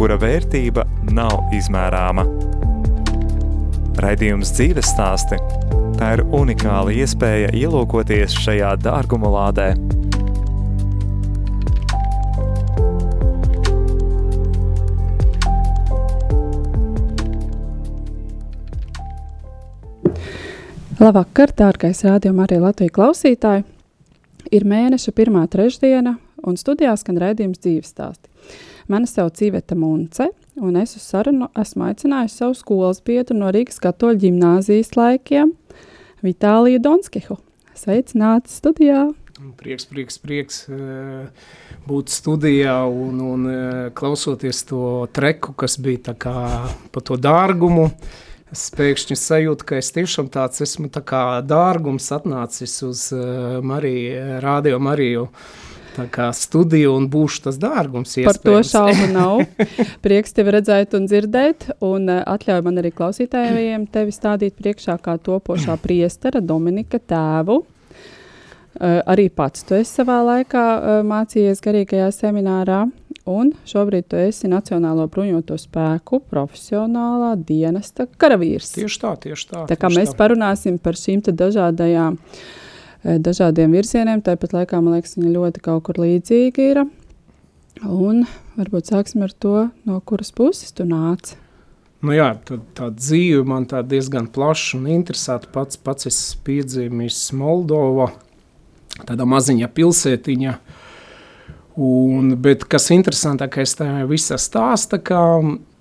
kura vērtība nav izmērāma. Raidījums dzīves stāsti – tā ir unikāla iespēja ielūkoties šajā dārguma lādē. Labvakar, dārgais rādījuma arī Latvijas klausītāji! Ir mēneša pirmā trešdiena, un studijā skan raidījums dzīves stāsti. Mani sauc Cīveta Munce, un es uz sarunu esmu aicinājusi savu skolas biedru no Rīgas katoļu ģimnāzijas laikiem, Vitāliju Donskehu. Sveicināti studijā! Prieks, prieks, prieks būt studijā un, un klausoties to treku, kas bija tā kā pa to dārgumu. Es pēkšņi sajūtu, ka es tiešām tāds esmu tā kā dārgums atnācis uz uh, Mariju, Rādio Mariju. Tā kā studija un būšu tas dārgums. Iespējams. Par to šaubu nav. Prieks tevi redzēt un dzirdēt, un uh, atļauj man arī klausītājiem tevi stādīt priekšā kā topošā priestera Dominika tēvu. Uh, arī pats tu esi savā laikā uh, mācījies garīgajā seminārā, un šobrīd tu esi Nacionālo bruņoto spēku profesionālā dienesta karavīrs. Tieši tā, tieši tā. Tā kā mēs tā. parunāsim par šīm dažādajām, eh, dažādiem virzieniem, tāpat laikā man liekas, viņa ļoti kaut kur līdzīga ir. Un varbūt sāksim ar to, no kuras puses tu nāc. Nu jā, tā, tā dzīve man tā diezgan plaša un interesanta. Pats, pats esmu piedzimis Moldovā, tādā maziņā pilsētiņā. Un, bet kas interesantākais tajā visā stāstā, ka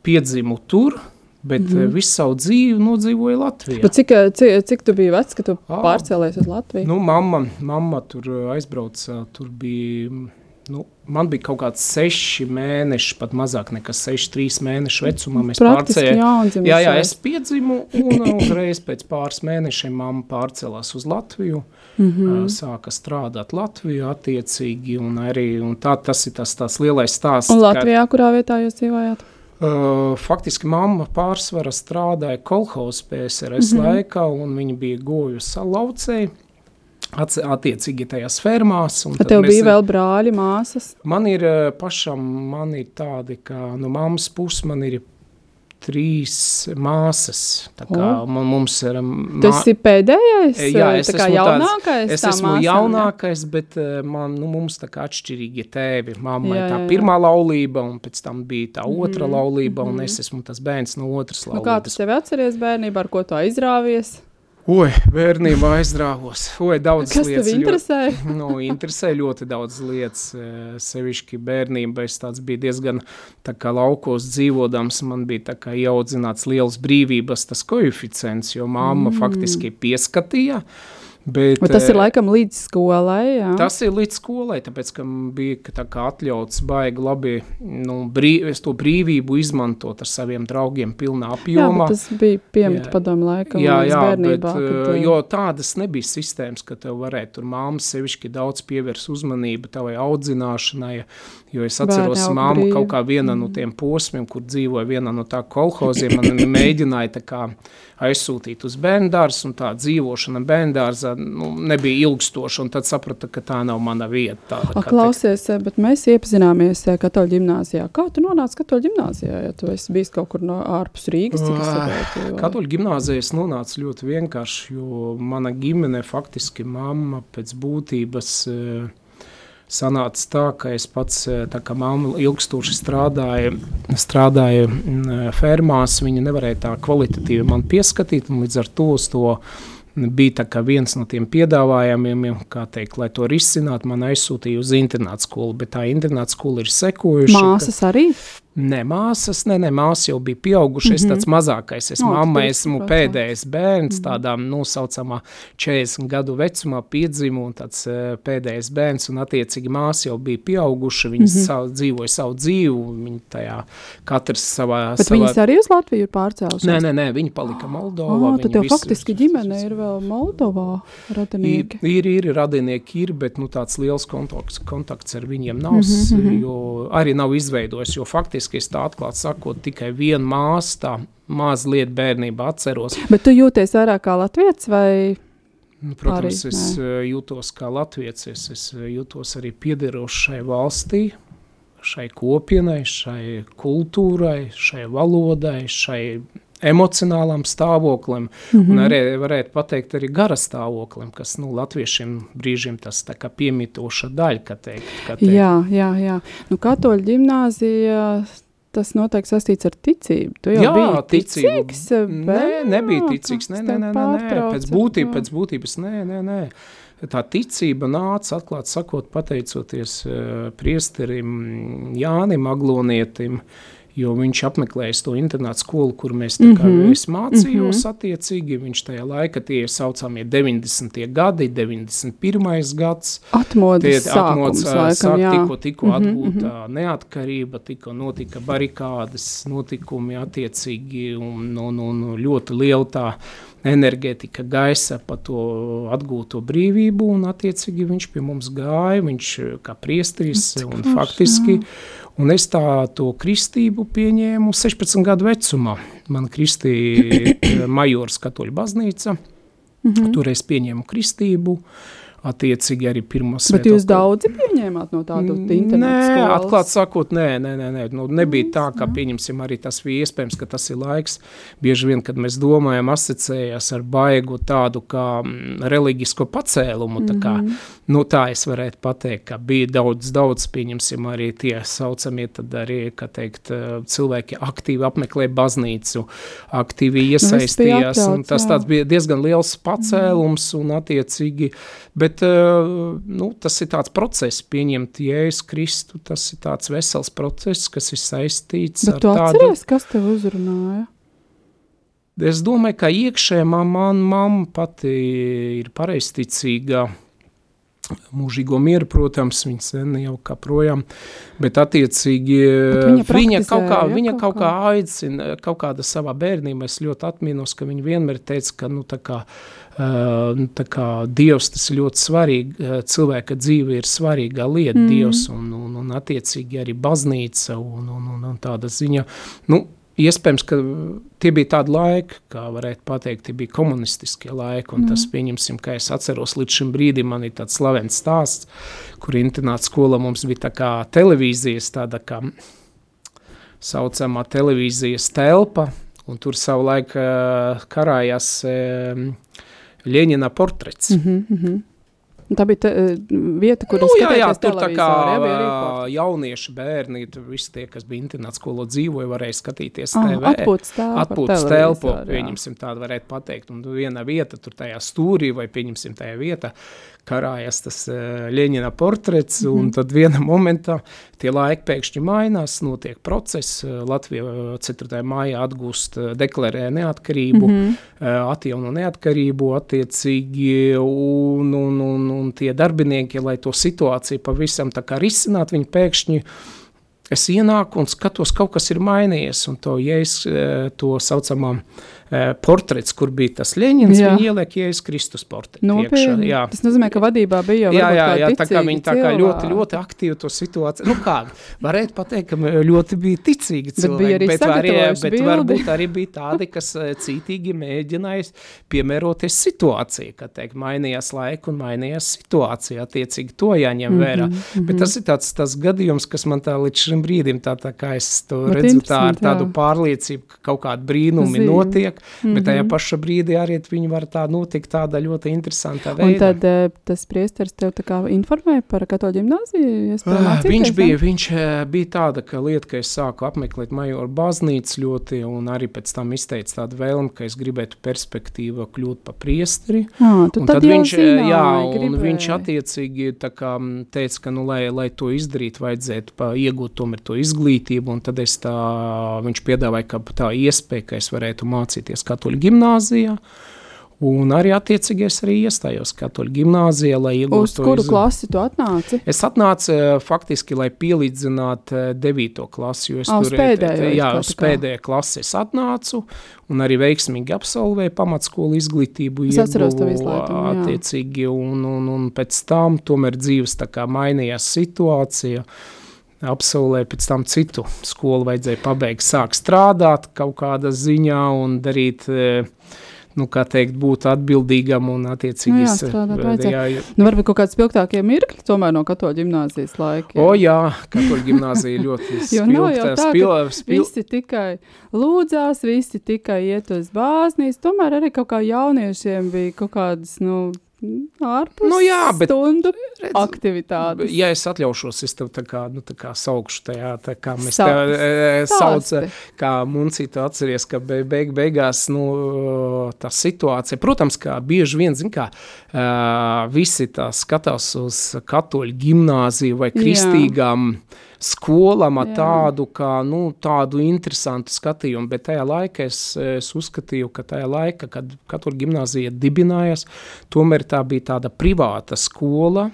piedzimu tur, bet mm -hmm. visu savu dzīvi nodzīvoju Latvijā. Bet cik, cik, cik tu biji vecs, kad tu à, pārcēlies uz Latviju? Nu, mamma, mamma tur aizbrauca, tur bija Nu, man bija kaut kāds seši mēneši, pat mazāk nekā seši, trīs mēneši vecumā. Mēs pārcēlāmies. Jā, jā, es piedzimu, un uzreiz pēc pāris mēnešiem mamma pārcēlās uz Latviju. Mm -hmm. Sāka strādāt Latvijā, attiecīgi, un arī un tā, tas ir tas, tas lielais stāsts. Un Latvijā, ka, kurā vietā jūs dzīvojāt? Uh, faktiski mamma pārsvarā strādāja kolhozas PSRS mm -hmm. laikā, un viņa bija gojusi laucēji attiecīgi tajās fermās. Tev bija vēl brāļi, māsas? Man ir pašam, man ir tādi, ka no mammas puses man ir trīs māsas. Oh. mums ir. Mā... Tas ir pēdējais? Jā, es esmu jaunākais. Tāds, es esmu māsām, jaunākais, jā. bet man, nu, mums tā kā atšķirīgi tēvi. Mammai tā pirmā jā. laulība, un pēc tam bija tā otra mm laulība, un mm es esmu tas bērns no otras laulības. Nu, kā tu sevi atceries bērnībā, ar ko tu aizrāvies? Oi, bērnībā aizrāvos. Oi, daudz Kas lietas. Kas tev interesē? Ļoti, nu, interesē ļoti daudz lietas. Eh, sevišķi bērnībā es tāds biju diezgan tā kā laukos dzīvodams. Man bija tā kā ieaudzināts liels brīvības tas koeficients, jo mamma mm. faktiski pieskatīja. Uh, Bet, Bet tas ir eh, laikam līdz skolai. Jā. Tas ir līdz skolai, tāpēc, ka bija kā atļauts baigi labi nu, brīv, to brīvību izmantot ar saviem draugiem pilnā apjomā. Jā, tas bija piemita padomu laikam jā, jā, bērnībā. Bet, kad, eh, jo tādas nebija sistēmas, ka tev varētu tur māmas sevišķi daudz pievērs uzmanību tavai audzināšanai, jo es atceros brīvi. kaut kā viena no mm. tiem posmiem, kur dzīvoja viena no tā kolhoziem, man mēģināja tā kā aizsūtīt uz bērndārs, un tā dzīvošana bērndārzā nu, nebija ilgstoša, un tad saprata, ka tā nav mana vieta. Tāda, A, klausies, te... bet mēs iepazināmies eh, katoļu ģimnāzijā. Kā tu nonāci katoļu ģimnāzijā, ja tu esi bijis kaut kur no ārpus Rīgas? Uh, katoļu ģimnāzijā es nonācu ļoti vienkārši, jo mana ģimene faktiski mamma pēc būtības uh, sanāca tā, ka es pats, eh, tā kā mamma ilgstoši strādāja, strādāja mm, fermās, viņa nevarēja tā kvalitatīvi man pieskatīt, un līdz ar to uz to bija viens no tiem piedāvājumiem, kā teikt, lai to risinātu, man aizsūtīja uz internāta skolu, bet tā internāta skola ir sekojuša. Māsas ka, arī? Ne, māsas, ne, ne, māsas jau bija pieauguši, mm -hmm. es tāds mazākais, es O, tu mamma, esmu pēdējais bērns, tādā nosaucamā 40 gadu vecumā piedzimu un tāds eh, pēdējais bērns, un attiecīgi māsa jau bija pieauguši, viņas mm -hmm. savu, dzīvoja savu dzīvi, viņi tajā katrs savā... Bet savā... viņas arī uz Latviju ir pārcēlušās. Nē, nē, nē, viņi palika Moldovā. Oh, viņi tad tev visi- faktiski ģimene ir vēl Moldovā Ir, radinieki. ir, ir radinieki, ir, bet nu, tāds liels kontakts, kontakts ar viņiem nav. Mhm, Mm -hmm. jo, arī nav izveidojis. Jo faktiski es tā atklāti sakot, tikai viena māsa, tā mazliet bērnībā atceros. Bet tu jūties vairāk kā latviets vai? Nu, Protams, Arī, es eh, jūtos kā latviečs, es, es eh, jūtos arī piederošs šai valstī, šai kopienai, šai kultūrai, šai valodai, šai emocionālam stāvoklim, mm -hmm. un arī varētu pateikt arī gara stāvoklim, kas nu, latviešiem brīžiem tas tā kā piemītoša daļa, ka teikt, ka teikt. Jā, jā, jā. Nu, katoļu ģimnāzija. Tas noteikti saistīts ar ticību. Tu jau Jā, biji ticību. ticīgs. Nē, nebija Jā, ticīgs. Nē, nē, nē, nē, nē. Pēc, būtība, pēc būtības, nē, nē, nē. Tā ticība nāca, atklāti sakot, pateicoties uh, priesterim Jānim Aglonietim, jo viņš apmeklējis to internātu skolu, kur mēs kā Mhm, es mācījos mhm. attiecīgi. Viņš tajā laikā tie ir saucamie 90. gadi, 91. gads. Atmodas Tie sākums, atmodas, laikam, sāk, tikko, tikko Mhm, atgūta neatkarība, tikko notika barikādes, notikumi attiecīgi un, un, un ļoti liela tā enerģētika gaisa pa to atgūto brīvību, un attiecīgi viņš pie mums gāja, viņš kā priestris, un faktiski, jā. Un es tā to kristību pieņēmu 16 gadu vecumā. Man kristīja Majors katoļu baznīca, Mhm. tur es pieņēmu kristību, attiecīgi arī pirmo Bet jūs daudzi pieņēmāt no tādu internetu Nē, atklāti sakot, nē, nē, nē, nē. Nu, nebija tā, ka pieņemsim arī tas bija iespējams, ka tas ir laiks. Bieži vien, kad mēs domājam, asociējās ar baigu tādu kā reliģisko pacēlumu, tā kā, Mhm. nu tā es varētu pateikt, ka bija daudz, daudz, pieņemsim arī tie saucamie tad arī, ka teikt, eh, cilvēki aktīvi apmeklē baznīcu, aktīvi iesaistījās, un atļauts, tas tāds bija diezgan liels pacēlums un attiecīgi, bet eh, nu, tas ir tāds process, pieņemt Jēzus Kristu, tas ir tāds vesels process, kas ir saistīts Bet ar tu tādu. atceries, kas tev uzrunāja? Es domāju, ka iekšē man, man mamma pati ir pareizticīga. Mūžīgo mieru, protams, viņa sen jau kā projām, bet attiecīgi Bet viņa viņa kaut kā, ja, viņa kaut kā? kā aicina, kaut kāda savā bērnībā, es ļoti atminos, ka viņa vienmēr teica, ka, nu, tā kā, uh, nu, tā kā Dievs tas ir ļoti svarīgi, uh, cilvēka dzīve ir svarīga lieta, mm. Dievs, un, un, un attiecīgi arī baznīca un, un, un, un tāda ziņa, nu, Iespējams, ka tie bija tādi laiki, kā varētu pateikt, tie bija komunistiskie laiki, un mm. tas, pieņemsim, kā es atceros, līdz šim brīdim man ir tāds slavens stāsts, kur internāta skola mums bija tā kā televīzijas, tāda kā saucamā televīzijas telpa, un tur savulaik uh, karājās Ļeņina portrets. Mm. Mhm, mhm. Un Tā bija te, eh, vieta, kur Nu, es jā, jā, skatījos tur tā kā televizorā, ja, bija arī ā, portrets. jaunieši, bērni, tur visi tie, kas bija internāta skolā dzīvoja, varēja skatīties Ah, TV. atpūtas telpa ar Atpūtas telpu, jā. pieņemsim tādu varētu pateikt, un viena vieta tur tajā stūrī, vai pieņemsim tajā vietā, karājas tas Ļeņina portrets, mm Mhm. -hmm. un tad vienā momentā tie laiki pēkšņi mainās, notiek process, Latvija ā, 4. maijā atgūst, deklarē neatkarību, mm Mhm. -hmm. atjauno neatkarību attiecīgi, un, un, un, un tie darbinieki, lai to situāciju pavisam tā kā risināt, viņi pēkšņi es ienāku un skatos, kaut kas ir mainījies, un to, ja es eh, to saucamā eh, portrets, kur bija tas Ļeņins, Jā. viņi ieliek Jēzus Kristus portretu. Nopietni. Jā. Tas nozīmē, ka vadībā bija jau Jā, jā, jā, tā kā viņi tā kā ļoti, cilvēki. ļoti aktīvi to situāciju, nu kā, varētu pateikt, ka ļoti bija ticīgi Bet bija cilvēki, arī bet, arī, bet bildi. varbūt arī bija tādi, kas eh, cītīgi mēģināja piemēroties situācijai, kad teikt, mainījās laika un mainījās situācija, attiecīgi to jāņem Mhm, vērā. Mm -hmm. Bet tas ir tāds, tas gadījums, kas man tā līdz šim brīdim, tā, tā kā es to Bet redzu tā ar tādu jā. pārliecību, ka kaut kādi brīnumi notiek, notiek, mm -hmm. bet tajā mhm. pašā brīdī arī viņi var tā notikt tādā ļoti interesantā veidā. Un tad uh, tas priesteris tev tā kā informēja par katoļu ģimnāziju? Uh, viņš bija, viņš uh, bija tāda, ka lieta, ka es sāku apmeklēt majoru baznīcu ļoti, un arī pēc tam izteica tādu vēlmu, ka es gribētu perspektīvu kļūt par priesteri. Ah, tad, tad viņš, zināja, jā, un viņš attiecīgi tā kā teica, ka, nu, lai, lai to izdarītu, vajadzētu pa, iegūt tomēr to izglītību, un tad es tā, viņš piedāvāja, ka tā iespēja, ka es varētu mācīties katoļu gimnāzijā, Un arī attiecīgi es arī iestājos katoļu gimnāzijā, lai iegūtu. Uz kuru iz... klasi tu atnāci? Es atnācu eh, faktiski, lai pielīdzinātu 9. Eh, klasi, jo es oh, tur pēdējo, jā, uz pēdējā klasi es atnācu un arī veiksmīgi absolvēju pamatskolu izglītību. Es atceros to izglītību, attiecīgi, un, un, un pēc tam tomēr dzīves tā kā mainījās situācija absolvēju pēc tam citu skolu, vajadzēja pabeigt, sākt strādāt kaut kādā ziņā un darīt uh, nu, kā teikt, būt atbildīgam un attiecīgi nu, jā, strādāt vajadzēja. Jā, nu, varbūt kaut kāds spilgtākie mirkļi tomēr no katoļu ģimnāzijas laika. Jā. O jā, katoļu ģimnāzija ļoti spilgta. jo nav jau tā, spil, spil... visi tikai lūdzās, visi tikai iet uz bāznīs, tomēr arī kaut kā jauniešiem bija kaut kādas, nu, ārpus nu, jā, bet, stundu redz, aktivitātes. Ja es atļaušos, es tev tā kā, nu, tā kā saukšu tajā, tā kā mēs Sauc. te e, sauc, kā muncītu atceries, ka be, beig, beigās, nu, tā situācija, protams, kā bieži vien, zin kā, visi tā skatās uz katoļu gimnāziju vai kristīgām jā skolām ar tādu, kā, nu, tādu interesantu skatījumu, bet tajā laikā es, es uzskatīju, ka tajā laikā, kad katra gimnāzija dibinājās, tomēr tā bija tāda privāta skola,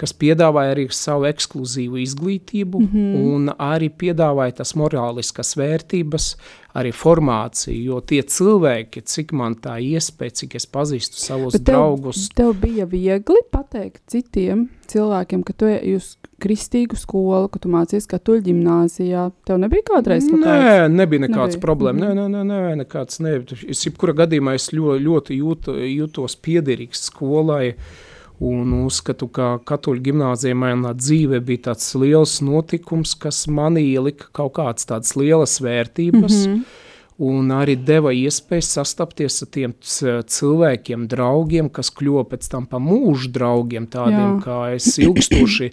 kas piedāvāja arī savu ekskluzīvu izglītību mm -hmm. un arī piedāvāja tas morāliskas vērtības, arī formāciju, jo tie cilvēki, cik man tā iespēja, cik es pazīstu savus Bet tev, draugus. Tev bija viegli pateikt citiem cilvēkiem, ka tu uz kristīgu skolu, ka tu mācies katoļu ģimnāzijā. Tev nebija kādreiz kaut kāds? Nē, nebija nekāds nebija. problēma. Nē, nē, nē, nē, nekāds ne. Es jebkura gadījumā es ļoti, ļoti jūtu, jūtos piederīgs skolai. Uh, Un uzskatu, ka katoļu gimnāzija manā dzīvē bija tāds liels notikums, kas manī ielika kaut kādas tādas lielas vērtības. Mm -hmm. Un arī deva iespēju sastapties ar tiem cilvēkiem, draugiem, kas kļuva pēc tam par mūža draugiem, tādiem Jā. kā es ilgstoši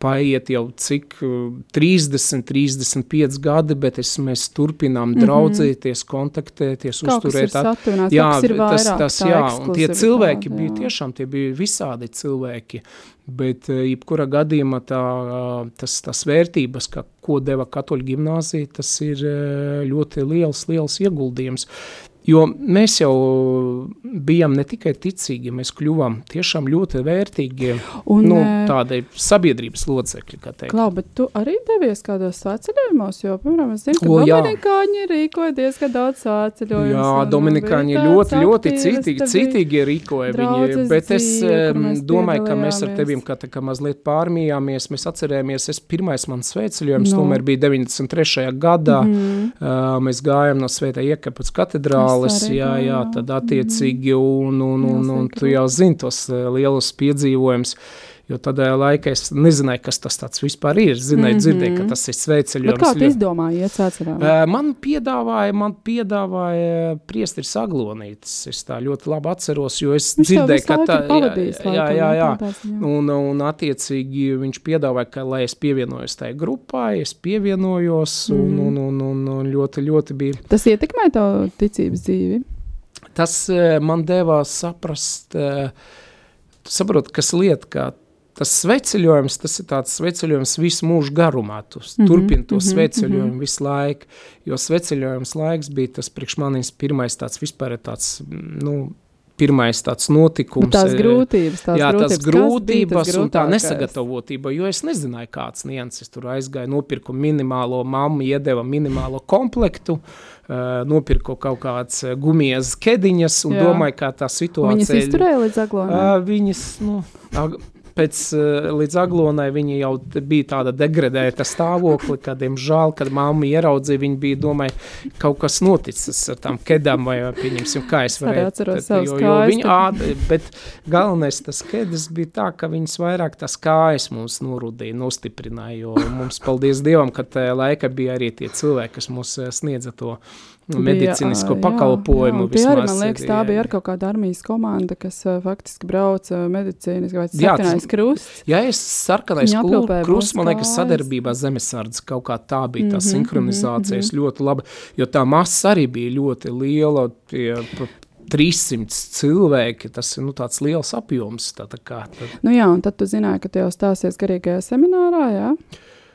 paiet jau cik 30, 35 gadi, bet es, mēs turpinām mm -hmm. draudzēties, kontaktēties, kaut uzturēt. Saturnās, jā, tas, tas, jā, un tie cilvēki jā. bija tiešām, tie bija visādi cilvēki, bet eh, jebkura gadījumā tā, tas, tas vērtības, ka, ko deva katoļu gimnāzija, tas ir eh, ļoti liels, liels ieguldījums. Jo mēs jau bijām ne tikai ticīgi, mēs kļuvām tiešām ļoti vērtīgi un, nu, tādai sabiedrības locekļi. Klau, bet tu arī devies kādos svētceļojumos, jo, piemēram, es zinu, ka o, Dominikāņi rīkoja diezgan daudz svētceļojumus. Jā, Dominikāņi ļoti, ļoti citīgi, citīgi rīkoja viņi, bet es dzīvi, domāju, ka mēs ar tevim kā, kā mazliet pārmījāmies, mēs atcerējāmies, es pirmais mans svētceļojums, no. tomēr bija 93. gadā, mm -hmm. uh, mēs gājām no Svētā Iekapats katedrāla, zāles, jā, jā, tad attiecīgi, un, un, un, un tu jau zini tos eh, lielus piedzīvojumus. Jo tādā laikā es nezināju, kas tas vispār ir. Zināju, mm -hmm. dzirdēju, ka tas ir sveceļojums. Kā tu izdomāji? Uh, man piedāvāja, man piedāvāja priesteris Aglonītis. Es tā ļoti labi atceros, jo es viņš dzirdēju, ka tā, jā, jā, jā, jā. Un, un attiecīgi viņš piedāvāja, ka, lai es pievienojos tajā grupā, es pievienojos mm. un, un, un, un, un ļoti, ļoti bija. Tas ietekmē tavu ticības dzīvi? Tas man devās saprast, saprot, kas lieta, kā tas sveceļojums, tas ir tāds sveceļojums visu mūžu garumā. Tu mm -hmm, turpini to mm -hmm, sveceļojumu mm -hmm. visu laiku, jo sveceļojums laiks bija tas priekš manis pirmais tāds vispār tāds, nu, pirmais tāds notikums. Bet tās grūtības, tās jā, grūtības, tās grūtības un tā nesagatavotība, jo es nezināju, kāds nianses tur aizgāja, nopirku minimālo mammu, iedeva minimālo komplektu, uh, nopirku kaut kāds gumijas kediņas un jā. domāju, kā tā situācija. Viņas izturēja līdz aglonai? Uh, viņas, nu, ag pēc eh, līdz aglonai viņa jau bija tāda degradēta stāvokli, kad, diemžēl, kad mamma ieraudzīja, viņa bija, domāju, kaut kas noticis ar tām kedām, vai, pieņemsim, kā es varēju. Atceros savus jo, jo viņa, ā, bet galvenais tas kedas bija tā, ka viņas vairāk tas kājas mums norudīja, nostiprināja, jo mums, paldies Dievam, ka tajā laika bija arī tie cilvēki, kas mums eh, sniedza to medicīnisko pakalpojumu. Jā, jā, arī, man liekas, tā bija ar kaut kāda armijas komanda, kas uh, faktiski brauca medicīniski vai sarkanais krusts. Jā, es sarkanais krusts, man liekas, sadarbībā zemesardzes kaut kā tā bija tā mm -hmm, sinhronizācija, mm -hmm. ļoti laba, jo tā masa arī bija ļoti liela, pie, 300 cilvēki, tas ir nu, tāds liels apjoms. Tā, tā kā, tad... Nu jā, un tad tu zināji, ka tu jau stāsies garīgajā seminārā, jā?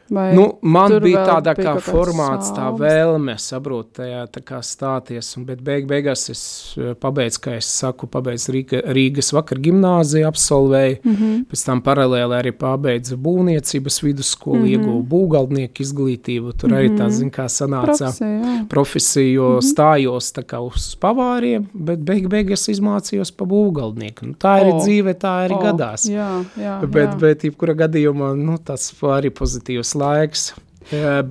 Vai nu, man bija tāda kā formāts, tā vēlme, saprot, tajā tā kā stāties, un, bet beig, beigās es eh, pabeidzu, kā es saku, pabeidzu Rīga, Rīgas vakar gimnāziju, absolvēju, mm -hmm. pēc tam paralēli arī pabeidzu būvniecības vidusskolu, mm -hmm. ieguvu būvgaldnieku izglītību, tur mm -hmm. arī tā, mhm. zin, kā sanāca profesija, profesija jo mm -hmm. stājos tā kā uz pavāriem, bet beig, beigās izmācījos pa būvgaldnieku. Nu, tā ir oh. dzīve, tā arī oh. gadās. Jā, jā, bet, jā. bet, jebkura gadījumā, nu, tas arī pozitīvs laiks.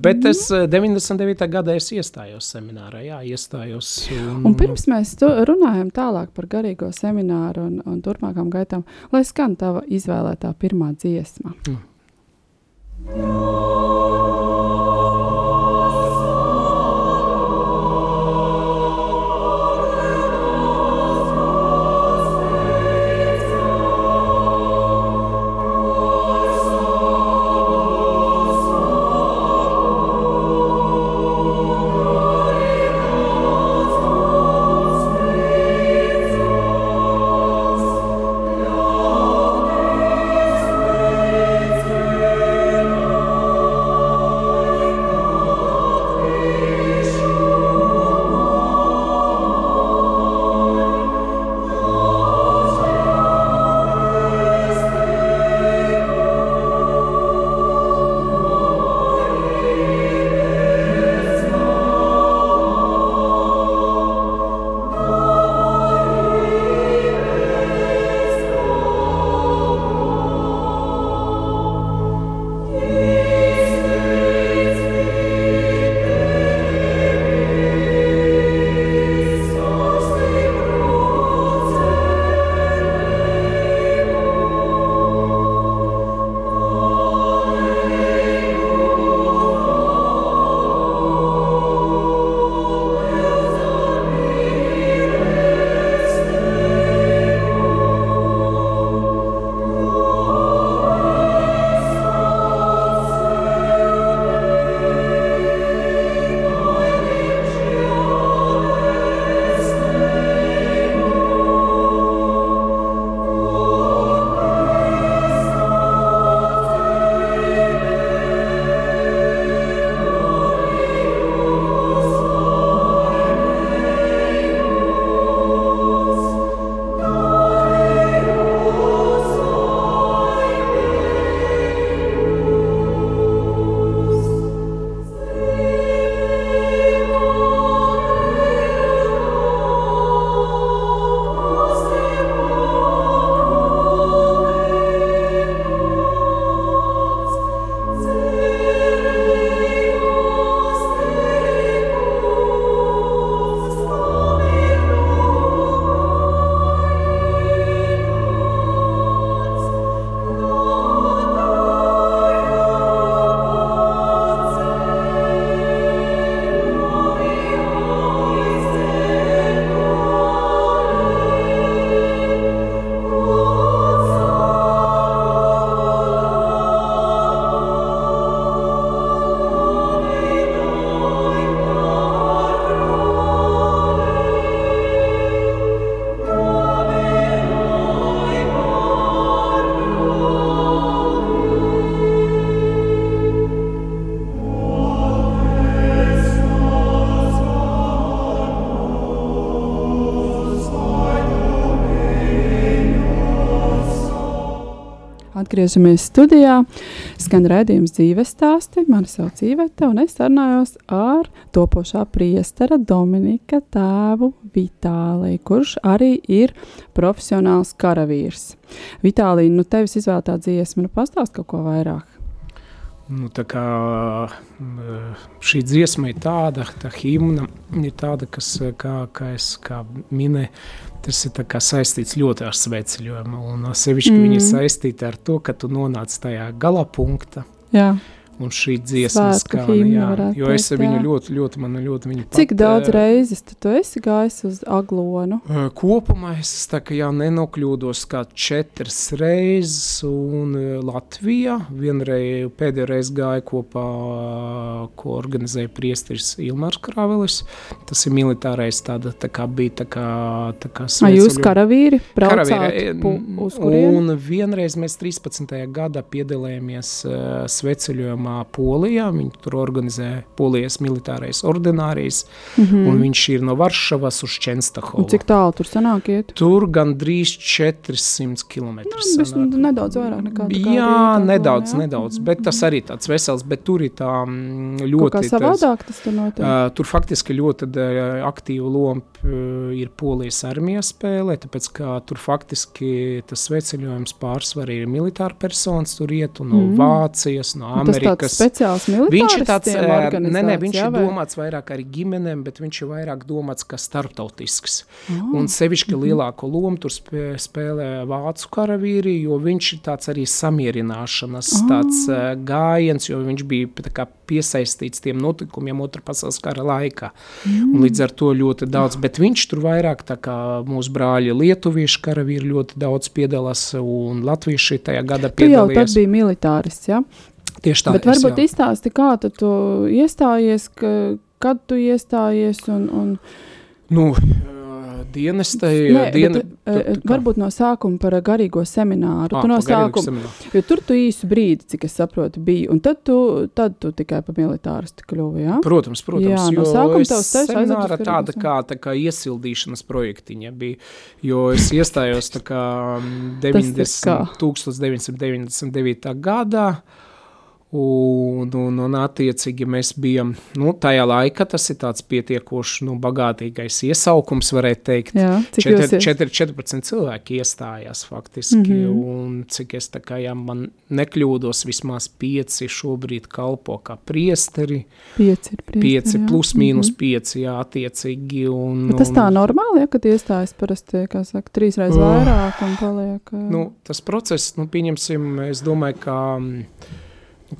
Bet es 99. gadā es iestājos seminārā, jā, iestājos. Un, un pirms mēs runājam tālāk par garīgo semināru un, un turpmākām gaitām, lai skan tava izvēlētā pirmā dziesma. Mm. Atgriežamies studijā. Skan redzējums dzīves stāsti. Mani sauc Iveta, un es sarunājos ar topošā priestera Dominika tēvu Vitāliju, kurš arī ir profesionāls karavīrs. Vitālija, nu tevis izvēlētā dziesma, nu pastāst kaut ko vairāk. Nu, kā, šī dziesma ir tāda, tā himna ir tāda, kas, kā, kā es kā minēju, tas ir saistīts ļoti ar sveceļojumu. Un sevišķi mm. viņi ir saistīti ar to, ka tu nonāc tajā gala punktā. Jā. Un šī dziesma skan, jā, jo es teikt, viņu jā. ļoti, ļoti, man ļoti viņu Cik pat, daudz reizes tu esi gājis uz aglonu? Kopumā es tā kā jau nenokļūdos kā četras reizes, un Latvijā vienreiz, pēdējo reizi gāju kopā, ko organizēja priesteris Ilmārs Kravelis. Tas ir militārais tāda, tā kā bija tā kā, tā kā sveceļu. Jūs karavīri braucāt karavīri, uz kurieni? Un vienreiz mēs 13. gadā piedalījāmies uh, sveceļojumā cietumā Polijā. Viņu tur organizē Polijas militārais ordinārijas, mm -hmm. un viņš ir no Varšavas uz Čenstahovu. Cik tālu tur sanāk iet? Tur gandrīz 400 km. Nu, nedaudz vairāk nekā tā. Jā, nedaudz, jā. nedaudz, bet tas arī tāds vesels, bet tur ir tā mm, ļoti. Kā savādāk tas tur notiek? Uh, tur faktiski ļoti aktīva loma uh, ir Polijas armija spēlē, tāpēc, ka tur faktiski tas sveceļojums pārsvarī ir militāra personas tur iet, no mm. Vācijas, no Amerikas kas speciāls viņš ir tāds, ne, ne, viņš jā, ir domāts vairāk arī ģimenēm, bet viņš ir vairāk domāts kā starptautisks. Oh. Un sevišķi mm lielāko lomu tur spē, spēlē vācu karavīri, jo viņš ir tāds arī samierināšanas oh. tāds gājiens, jo viņš bija kā piesaistīts tiem notikumiem otrā pasaules kara laikā. Mm. Un līdz ar to ļoti daudz, bet viņš tur vairāk tā kā mūsu brāļi lietuvieši karavīri ļoti daudz piedalās un latvieši tajā gada piedalījās. Tu jau tad bija militārists, ja? Tieši tā. Bet varbūt jau... izstāsti, kā tu iestājies, ka, kad tu iestājies un... un... Nu, dienestai. Nē, diena, bet, tu, tu, varbūt no sākuma par garīgo semināru. À, tu no sākuma, semināru. jo tur tu īsu brīdi, cik es saprotu, biji, un tad tu, tad tu tikai pa militāristu kļuvi, jā? Protams, protams. Jā, no sākuma tavs ceļš semināra tāda kā, tā kā iesildīšanas projektiņa bija, jo es iestājos tā kā 90, 1999. gadā, Un, un, un attiecīgi mēs bijām, nu, tajā laikā tas ir tāds pietiekoši, nu, bagātīgais iesaukums, varētu teikt. Jā, cik 4, 4, 14 cilvēki iestājās faktiski, mm -hmm. un cik es tā kā, ja man nekļūdos, vismaz 5 šobrīd kalpo kā priesteri. 5 ir priesteri, 5 plus mīnus mm -hmm. 5, jā, attiecīgi. Un, Bet tas tā normāli, ja, kad iestājas parasti, kā saka, trīs reizes vairāk un paliek? Nu, tas process, nu, pieņemsim, es domāju, ka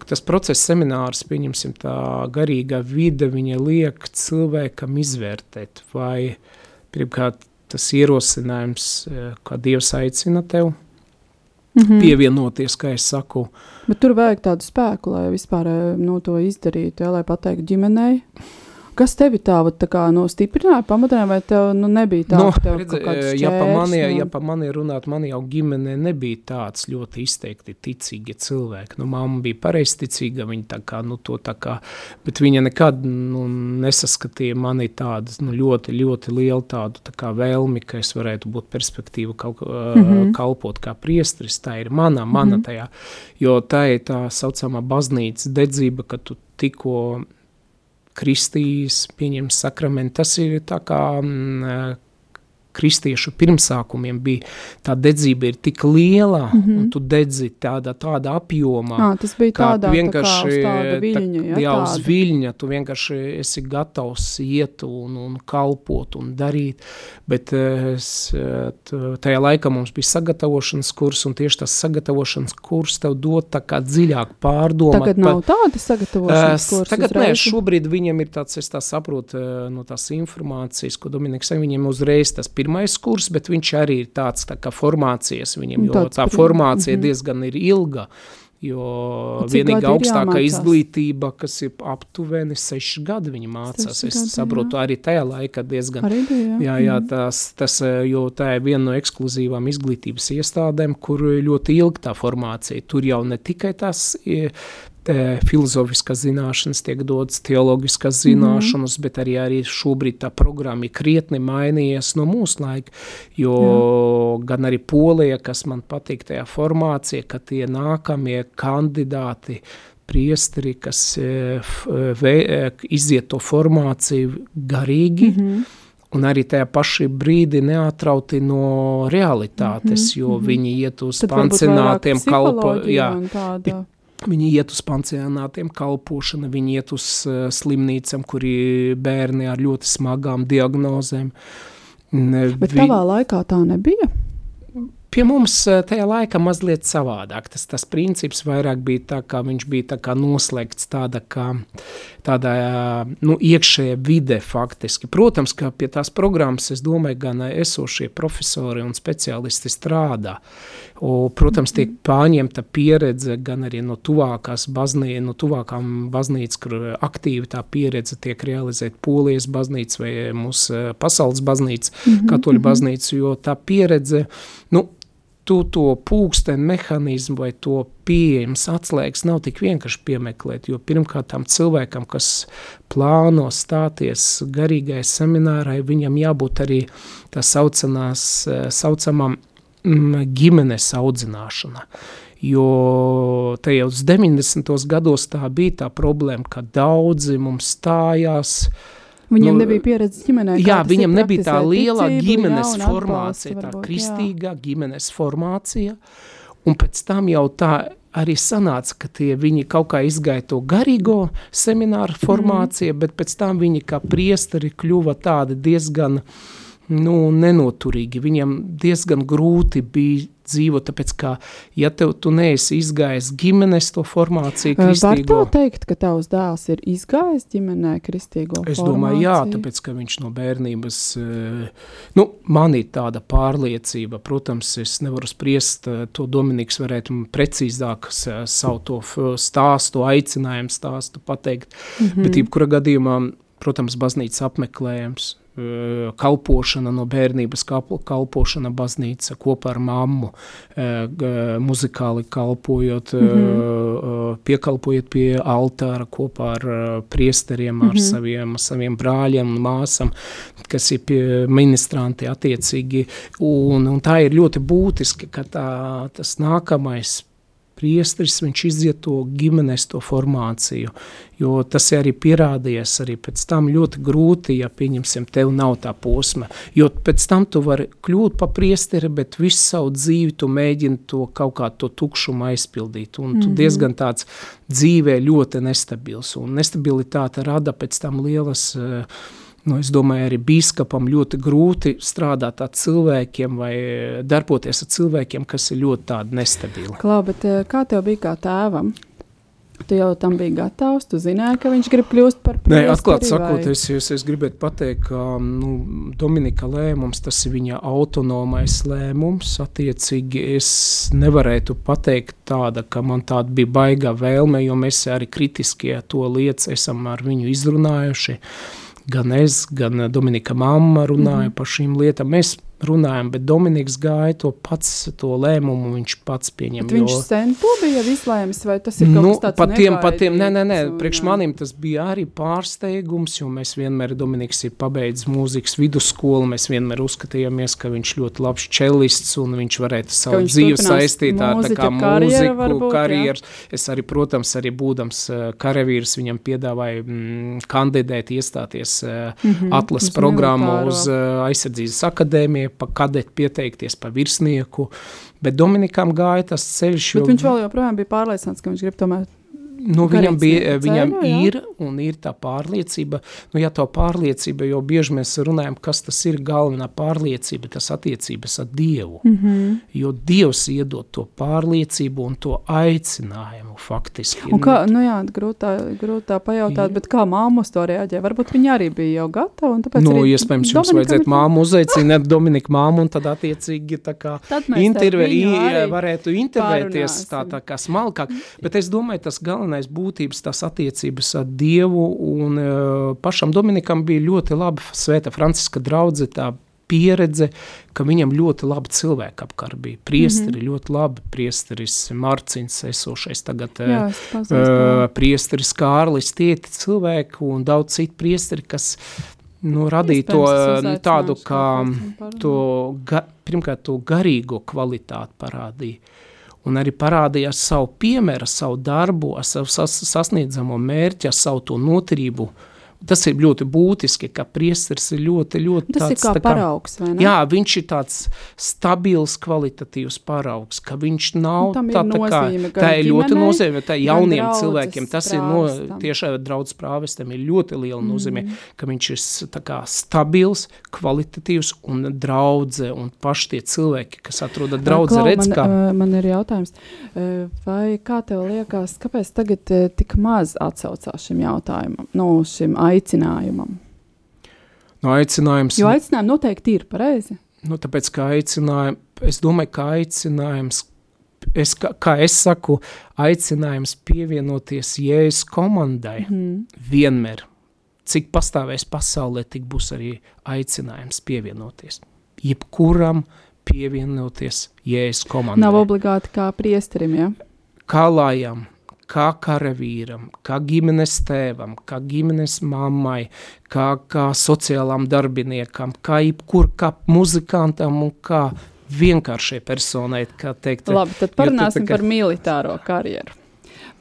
tas process, seminārs, pieņemsim, tā garīgā vide, viņa liek cilvēkam izvērtēt, vai pirmkārt tas ierosinājums, eh, kā Dievs aicina tev, mm -hmm. pievienoties, kā es saku. Bet tur vajag tādu spēku, lai vispār eh, no to izdarītu, ja, lai pateiktu ģimenei. Kas tevi tā, tā kā, nu, stiprināja, pamatoja, vai tev nu, nebija tā, no, ka tev redz, šķērs, ja pa mani, no... ja pa mani runāt, man jau ģimene nebija tāds ļoti izteikti ticīgi cilvēki. Nu, mamma bija pareizticīga, viņa tā kā, nu, to tā kā, bet viņa nekad, nu, nesaskatīja mani tādu, nu, ļoti, ļoti lielu tādu, tā kā vēlmi, ka es varētu būt perspektīva kaut, mm -hmm. kalpot kā priestris, tā ir mana, mana mm -hmm. tajā, jo tā ir tā saucamā baznīcas dedzība, ka tu tikko kristīs, pieņem sakramentu. Tas ir tā kā mm, kristiešu pirmsākumiem bija tā dedzība ir tik liela, mm -hmm. un tu dedzi tādā, tādā apjomā. À, tas bija tādā, vienkārši, tā kā uz viļņa, tā, jā, uz viļņa, tu vienkārši esi gatavs iet un, un kalpot un darīt, bet es, tajā laikā mums bija sagatavošanas kurs, un tieši tas sagatavošanas kurs tev dod tā kā dziļāk pārdomāt. Tagad nav par, tāda sagatavošanas kurs Tagad uzreiz. nē, šobrīd viņam ir tāds, es tā saprotu, no tās informācijas, ko Dominiks, viņam uzreiz tas pirmais pirmais kurs, bet viņš arī ir tāds tā kā formācijas viņam, jo tā formācija mm -hmm. diezgan ir ilga. Jo vienīgā augstākā izglītība, kas ir aptuveni seši gadi, viņa mācās. Es gadi, saprotu, jā. arī tajā laikā diezgan. Arī bija, jā. jā, jā mhm. tas, tas, jo tā ir viena no ekskluzīvām izglītības iestādēm, kur ļoti ilga tā formācija. Tur jau ne tikai tas filozofiskas zināšanas tiek dotas, teoloģiskas zināšanas, mm -hmm. bet arī, arī šobrīd tā programma ir krietni mainījies no mūsu laika, jo Jā. gan arī Polija, kas man patīk tajā formācija, ka tie nākamie kandidāti priesteri, kas e, ve, e, iziet to formāciju garīgi, mm -hmm. un arī tajā pašā brīdī neatrauti no realitātes, mm -hmm. jo mhm. viņi iet uz Tad pansionātiem kalpojumiem. Viņi iet uz pansionātiem, kalpošana, viņi iet uz uh, slimnīcām, kuri bērni ar ļoti smagām diagnozēm. Bet vi... tavā laikā tā nebija? Pie mums eh, tajā laikā mazliet savādāk. Tas, tas princips vairāk bija tā, kā viņš bija tā kā noslēgts tāda kā tādā nu, iekšējā vide faktiski. Protams, ka pie tās programmas, es domāju, gan esošie profesori un speciālisti strādā. O, protams, tiek pārņemta pieredze gan arī no tuvākās baznīcas, no tuvākām baznīcas, kur aktīvi tā pieredze tiek realizēta Polijas baznīca vai mūsu pasaules baznīca, mm -hmm. katoļu mhm. baznīca, jo tā pieredze, nu, tu to pūksteni mehānismu vai to pieejams atslēgas nav tik vienkārši piemeklēt, jo pirmkārt tam cilvēkam, kas plāno stāties garīgai seminārai, viņam jābūt arī tā saucanās, eh, saucamam mm, ģimenes audzināšana. Jo tajos 90. gados tā bija tā problēma, ka daudzi mums stājās uh, Viņam nu, nebija pieredze ģimenē. Jā, viņam nebija tā liela ticību, ģimenes jā, formācija, varbūt, tā kristīgā jā. ģimenes formācija. Un pēc tam jau tā arī sanāca, ka tie viņi kaut kā izgāja to garīgo semināru formāciju, mm. bet pēc tam viņi kā priesteri kļuva tādi diezgan nu, nenoturīgi. Viņam diezgan grūti bija dzīvo, tāpēc, ka, ja tev tu neesi izgājis ģimenes to formāciju kristīgo... Var tā teikt, ka tavs dēls ir izgājis ģimenē kristīgo es formāciju? Es domāju, jā, tāpēc, ka viņš no bērnības, nu, man ir tāda pārliecība, protams, es nevaru spriest, to Dominiks varētu precīzāk savu to stāstu, aicinājumu stāstu pateikt, mm -hmm. bet jebkura gadījumā, protams, baznīcas apmeklējums, Eh, kalpošana no bērnības, kalpošana baznīca kopā ar mammu, eh, muzikāli kalpojot, mm -hmm. piekalpojot pie altāra kopā ar priesteriem, ar mm -hmm. saviem, saviem brāļiem un māsam, kas ir ministranti attiecīgi, un, un tā ir ļoti būtiski, ka tā, tas nākamais priesteris, viņš iziet to ģimenes to formāciju, jo tas arī pierādījies arī pēc tam ļoti grūti, ja pieņemsim, tev nav tā posma, jo pēc tam tu vari kļūt pa priesteri, bet visu savu dzīvi tu mēģini to kaut kā to tukšumu aizpildīt, un tu mm -hmm. diezgan tāds dzīvē ļoti nestabils, un nestabilitāte rada pēc tam lielas uh, Nu, es domāju, arī biskupam ļoti grūti strādāt ar cilvēkiem vai darboties ar cilvēkiem, kas ir ļoti tādi nestabili. Klau, bet eh, kā tev bija kā tēvam? Tu jau tam biji gatavs, tu zināji, ka viņš grib kļūt par priesteri? Nē, atklāt sakot, es, es, es gribētu pateikt, ka nu, Dominika lēmums, tas ir viņa autonomais lēmums, attiecīgi es nevarētu pateikt tāda, ka man tāda bija baigā vēlme, jo mēs arī kritiskie to lietas esam ar viņu izrunājuši, gan es, gan Dominika mamma runāja mm -hmm. par šīm lietām. Mēs runājam, bet Dominiks gāja to pats, to lēmumu viņš pats pieņem. Bet viņš jo... sen to bija izlēmis, vai tas ir kaut nu, kas tāds patiem, patiem, nē, nē, nē, priekš manim tas bija arī pārsteigums, jo mēs vienmēr, Dominiks ir pabeidzis mūzikas vidusskolu, mēs vienmēr uzskatījāmies, ka viņš ļoti labs čelists un viņš varētu savu dzīvi saistīt ar tā kā mūziku, varbūt, karjeras. Jā. Es arī, protams, arī būdams uh, karavīrs, viņam piedāvāju mm, kandidēt, iestāties uh, mm -hmm, atlas programmu uz uh, aizsardzības akadēmiju, pa kadeti pieteikties pa virsnieku, bet Dominikam gāja tas ceļš. Bet jo... viņš vēl joprojām bija pārliecināts, ka viņš grib tomēr Nu, viņam bija, viņam ceļu, ir un ir tā pārliecība, nu, ja tā pārliecība, jo bieži mēs runājam, kas tas ir galvenā pārliecība, tas attiecības ar Dievu, mm -hmm. jo Dievs iedod to pārliecību un to aicinājumu faktiski. Un kā, nu jā, grūtā, grūtā pajautāt, bet kā māma uz to reaģē? Varbūt viņa arī bija jau gatava, un tāpēc Nu, iespējams, jums vajadzētu māmu uzaicināt Dominika māmu, un tad attiecīgi tā kā intervē, varētu intervēties tā, tā kā smalkāk, bet es domāju, tas galvenais galvenais būtības tās attiecības ar Dievu, un uh, pašam Dominikam bija ļoti laba svēta Franciska draudze, tā pieredze, ka viņam ļoti labi cilvēki apkārt bija. Priesteri mm -hmm. ļoti labi, priesteris Marcins esošais tagad, Jā, uh, priesteris Kārlis, tie cilvēki un daudz citu priesteri, kas nu, radīja to nu, tādu, kā to, ga, pirmkārt, to garīgo kvalitāti parādīja un arī parādīja ar savu piemēru, savu darbu, ar savu sas, sasniedzamo mērķi, ar savu to noturību, tas ir ļoti būtiski, ka priesteris ir ļoti, ļoti Tas tāds, ir kā tā paraugs, vai ne? Jā, viņš ir tāds stabils, kvalitatīvs paraugs, ka viņš nav tā, tā kā, tā ir ļoti nozīme, tā jauniem draudzes cilvēkiem, tas ir no, tieši draudz prāvestam ir ļoti liela nozīme, ka viņš ir tā kā stabils, kvalitatīvs un draudze, un paši tie cilvēki, kas atroda draudze, Klau, redz, man, kā, man ir jautājums, vai kā tev liekas, kāpēc tagad tik maz atsaucās šim jautājumam, no šim aicinājumam? No aicinājums, Jo aicinājumi noteikti ir pareizi. nu, tāpēc kā aicinājums, es domāju, ka aicinājums, es, kā, kā es saku, aicinājums pievienoties Jēzus komandai, Mm. vienmēr, cik pastāvēs pasaulē, tik būs arī aicinājums pievienoties. Jebkuram pievienoties Jēzus komandai. Nav obligāti kā priesterim, ja? Kā lājam, kā karavīram, kā ģimenes tēvam, kā ģimenes mammai, kā, kā sociālām darbiniekam, kā jebkur, kā muzikantam un kā vienkāršai personai, kā teikt. Labi, tad parunāsim tā kā- par militāro karjeru.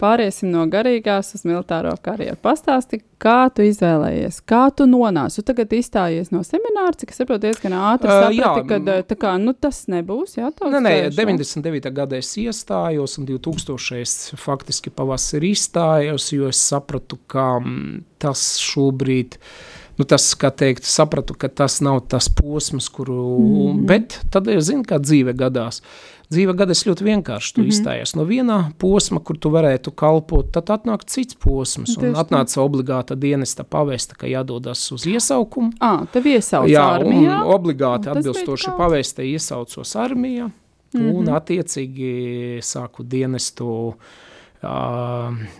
Pāriesim no garīgās uz militāro karjeru. Pastāsti, kā tu izvēlējies, kā tu nonāci. Tu tagad izstājies no semināra, cik saprotu, diezgan ātri Ā, saprati, jā, ka tā kā, nu, tas nebūs. Jā, Nē, nē, ceļš, jā? 99. gadā es iestājos, un 2000. es faktiski pavasarī izstājos, jo es sapratu, ka tas šobrīd. Nu, tas, kā teikt, sapratu, ka tas nav tas posms, kuru. Mm -hmm. Bet tad es zinu, kā dzīve gadās. Dzīve gadās ļoti vienkārši. Tu mm -hmm. izstājies no viena posma, kur tu varētu kalpot, tad atnāk cits posms. Un atnāca obligāta dienesta pavēsta, ka jādodas uz iesaukumu. Ā, tev iesauc Jā, armijā. un obligāti Un atbilstoši kā? pavēstē iesaucos armijā, mm -hmm. un Mhm. attiecīgi sāku dienestu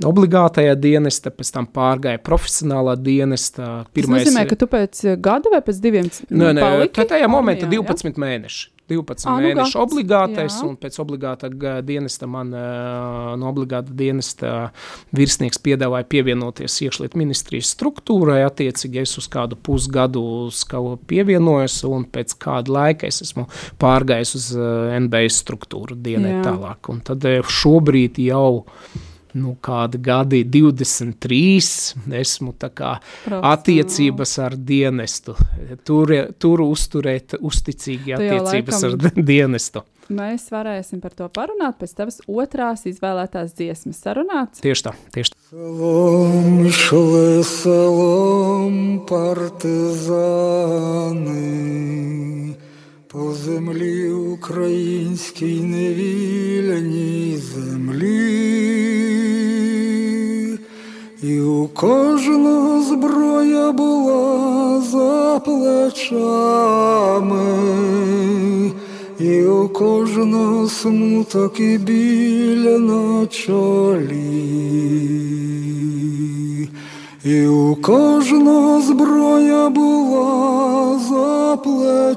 obligātajā dienestā, pēc tam pārgāja profesionālā dienestā. Tas nozīmē, ka tu pēc gada vai pēc diviem tā tajā momentā armijā, jā? 12 mēneši. 12 Ā, nu mēneši gads, obligātais, jā. un pēc obligāta dienesta man no obligāta dienesta virsnieks piedāvāja pievienoties iekšlietu ministrijas struktūrai. Attiecīgi es uz kādu pusgadu ko pievienojos, un pēc kāda laika es esmu pārgājis uz NBS struktūru dienē Jā. tālāk. Un tad šobrīd jau nu, kādi gadi, 23, esmu kā attiecības ar dienestu. Tur, tur uzturēt uzticīgi attiecības ar dienestu. Mēs varēsim par to parunāt pēc tavas otrās izvēlētās dziesmas sarunāts. Tieši tā, tieši tā. Šalom, šalom, partizāni. По землі українській невільній землі, і у кожного зброя була за плечами. І у кожного смуток і біль на чолі, і у кожного зброя була за плечами,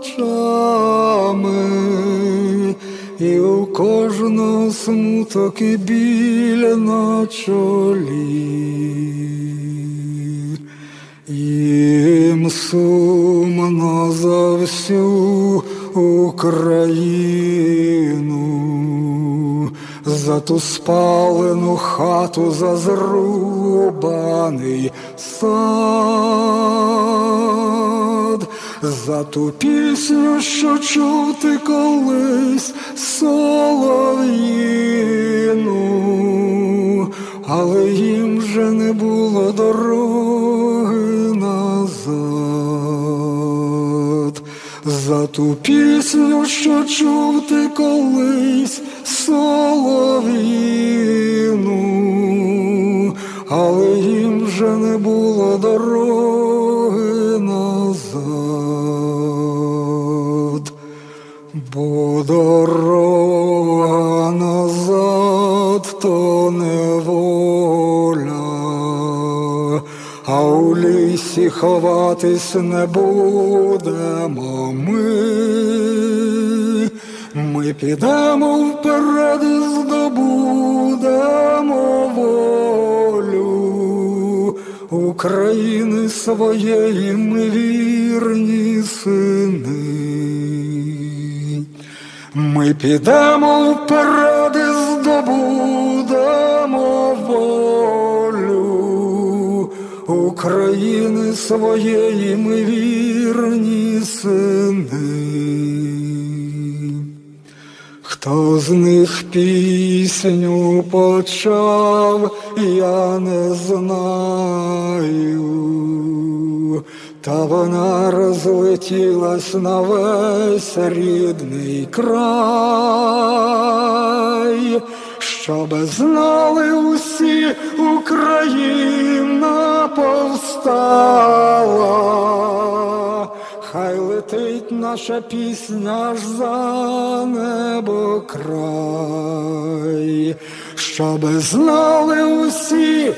і у кожного смуток і біль на чолі. Їм сумно за всю Україну, за ту спалену хату, за зрубаний сад, за ту пісню, що чув ти колись солов'їну, але їм вже не було дороги назад. За ту пісню, що чув ти колись солов'їну, але їм вже не було дороги назад. Бо дорога назад то неволя, а у лісі ховатись не будемо ми. Ми підемо вперед і здобудемо волю України своєї ми вірні сини. Ми підемо вперед і здобудемо волю України своєї ми вірні сини. Хто з них пісню почав, я не знаю, та вона розлетілась на весь рідний край, щоби знали усі, Україна повстала. Летить наша пісня ж за небо край, щоби знали усі,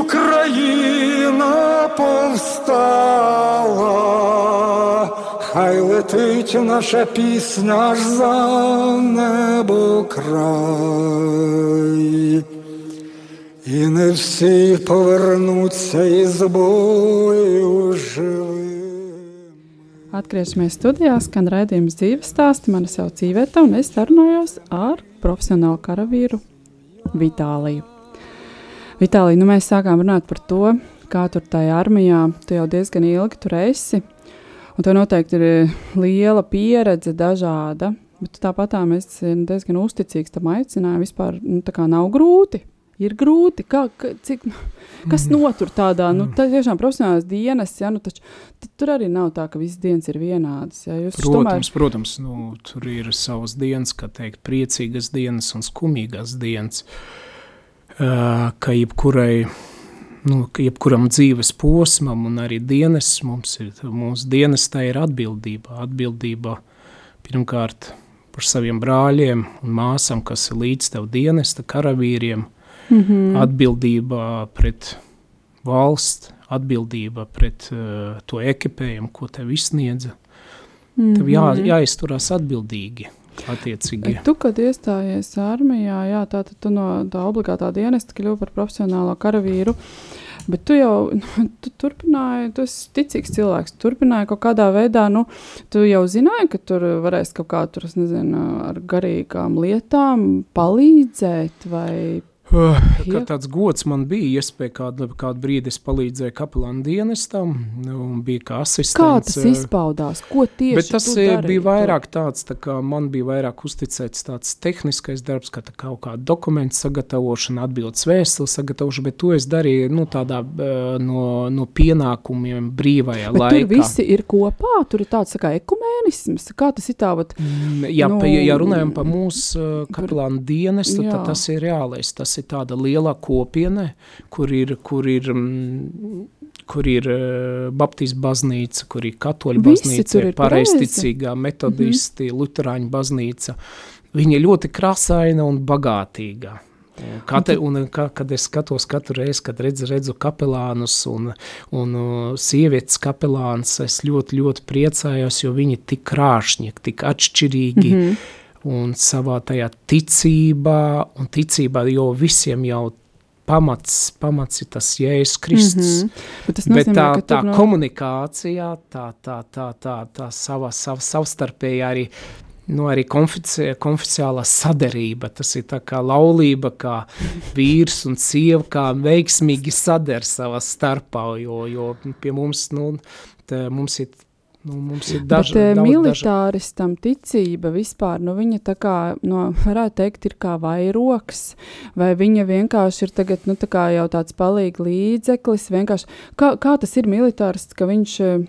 Україна повстала, хай летить наша пісня ж за небо край. І не всі повернуться із бою живими. Atgriežamies studijā, skan raidījums dzīves stāsti. Mani sauc Īveta, un es sarunājos ar profesionālu karavīru Vitāliju. Vitālija, nu mēs sākām runāt par to, kā tur tajā armijā tu jau diezgan ilgi tur esi. Un tev noteikti ir eh, liela pieredze, dažāda. Bet tāpat tā mēs esam diezgan uzticīgs tam aicinājumam. Vispār nu, tā kā nav grūti. Ir grūti, kā, ka, cik, kas notur tādā, nu, tā tiešām profesionālās dienas, ja, nu, taču tur arī nav tā, ka visas dienas ir vienādas. Ja, jūs Protams, protams nu, tur ir savas dienas, kā teikt, priecīgas dienas un skumīgas dienas, uh, ka jebkurai, nu, jebkuram dzīves posmam un arī dienas mums ir, mūsu dienas tā ir atbildība, atbildība pirmkārt par saviem brāļiem un māsam, kas ir līdz tev dienesta karavīriem, mm -hmm. atbildība pret valsts, atbildība pret uh, to ekipējumu, ko tev izsniedza. Tev jā, jāizturās atbildīgi. Attiecīgi. Tu, kad iestājies armijā, jā, tā tad tu no tā obligātā dienesta kļuvi par profesionālo karavīru. Bet tu jau nu, tu turpināji, tu esi ticīgs cilvēks. Tu turpināji kaut kādā veidā, nu, tu jau zināji, ka tur varēs kaut kā tur, nezinu, ar garīgām lietām palīdzēt vai Uh, Jā. Kad tāds gods man bija, iespēja kādu, kādu brīdi es palīdzēju kapelāna dienestam, un bija kā asistents. kā tas izpaudās, ko tieši Bet tas bija vairāk tāds, tā kā man bija vairāk uzticēts tāds tehniskais darbs, kā tā kaut kāda dokumentu sagatavošana, atbildes vēstules sagatavošana, bet to es darīju nu, tādā no, no pienākumiem brīvajā Bet laikā. tur visi ir kopā, tur ir tāds tā kā ekumēnisms. Kā tas ir tā, vat, Mm, Ja, Nu, nu, ja, ja runājam par mūsu kapelāna dienestu, jā. tad tas ir reālais. Tas ir tāda liela kopiena, kur ir, kur ir, mm, kur ir uh, Baptistu baznīca, kur ir katoļu baznīca, ir pareizticīgā, metodisti, mm -hmm. luterāņu baznīca. Viņa ir ļoti krāsaina un bagātīga. Kate, un, ka, kad es skatos katru reizi, kad redzu, redzu kapelānus un, un uh, sievietes kapelāns, es ļoti, ļoti priecājos, jo viņi tik krāšņi, tik atšķirīgi mm -hmm. Un savā tajā ticībā, un ticībā, jo visiem jau pamats, pamats ir tas Jēzus Kristus. Mm -hmm. bet tas Bet nozīmē, tā, tā nu, komunikācijā, tā, tā, tā, tā, tā sava, sava, savstarpēji arī, nu, arī konfici, konficiālā sadarība, tas ir tā kā laulība, kā vīrs un sieva, kā veiksmīgi sadar savā starpā, jo, jo pie mums, nu, mums ir, nu, mums ir daži, Bet eh, daudz daži, militāristam ticība vispār, nu viņa tā kā, no, varētu teikt, ir kā vairoks, vai viņa vienkārši ir tagad, nu tā kā jau tāds palīgi līdzeklis, vienkārši, kā, kā tas ir militārists, ka viņš, eh,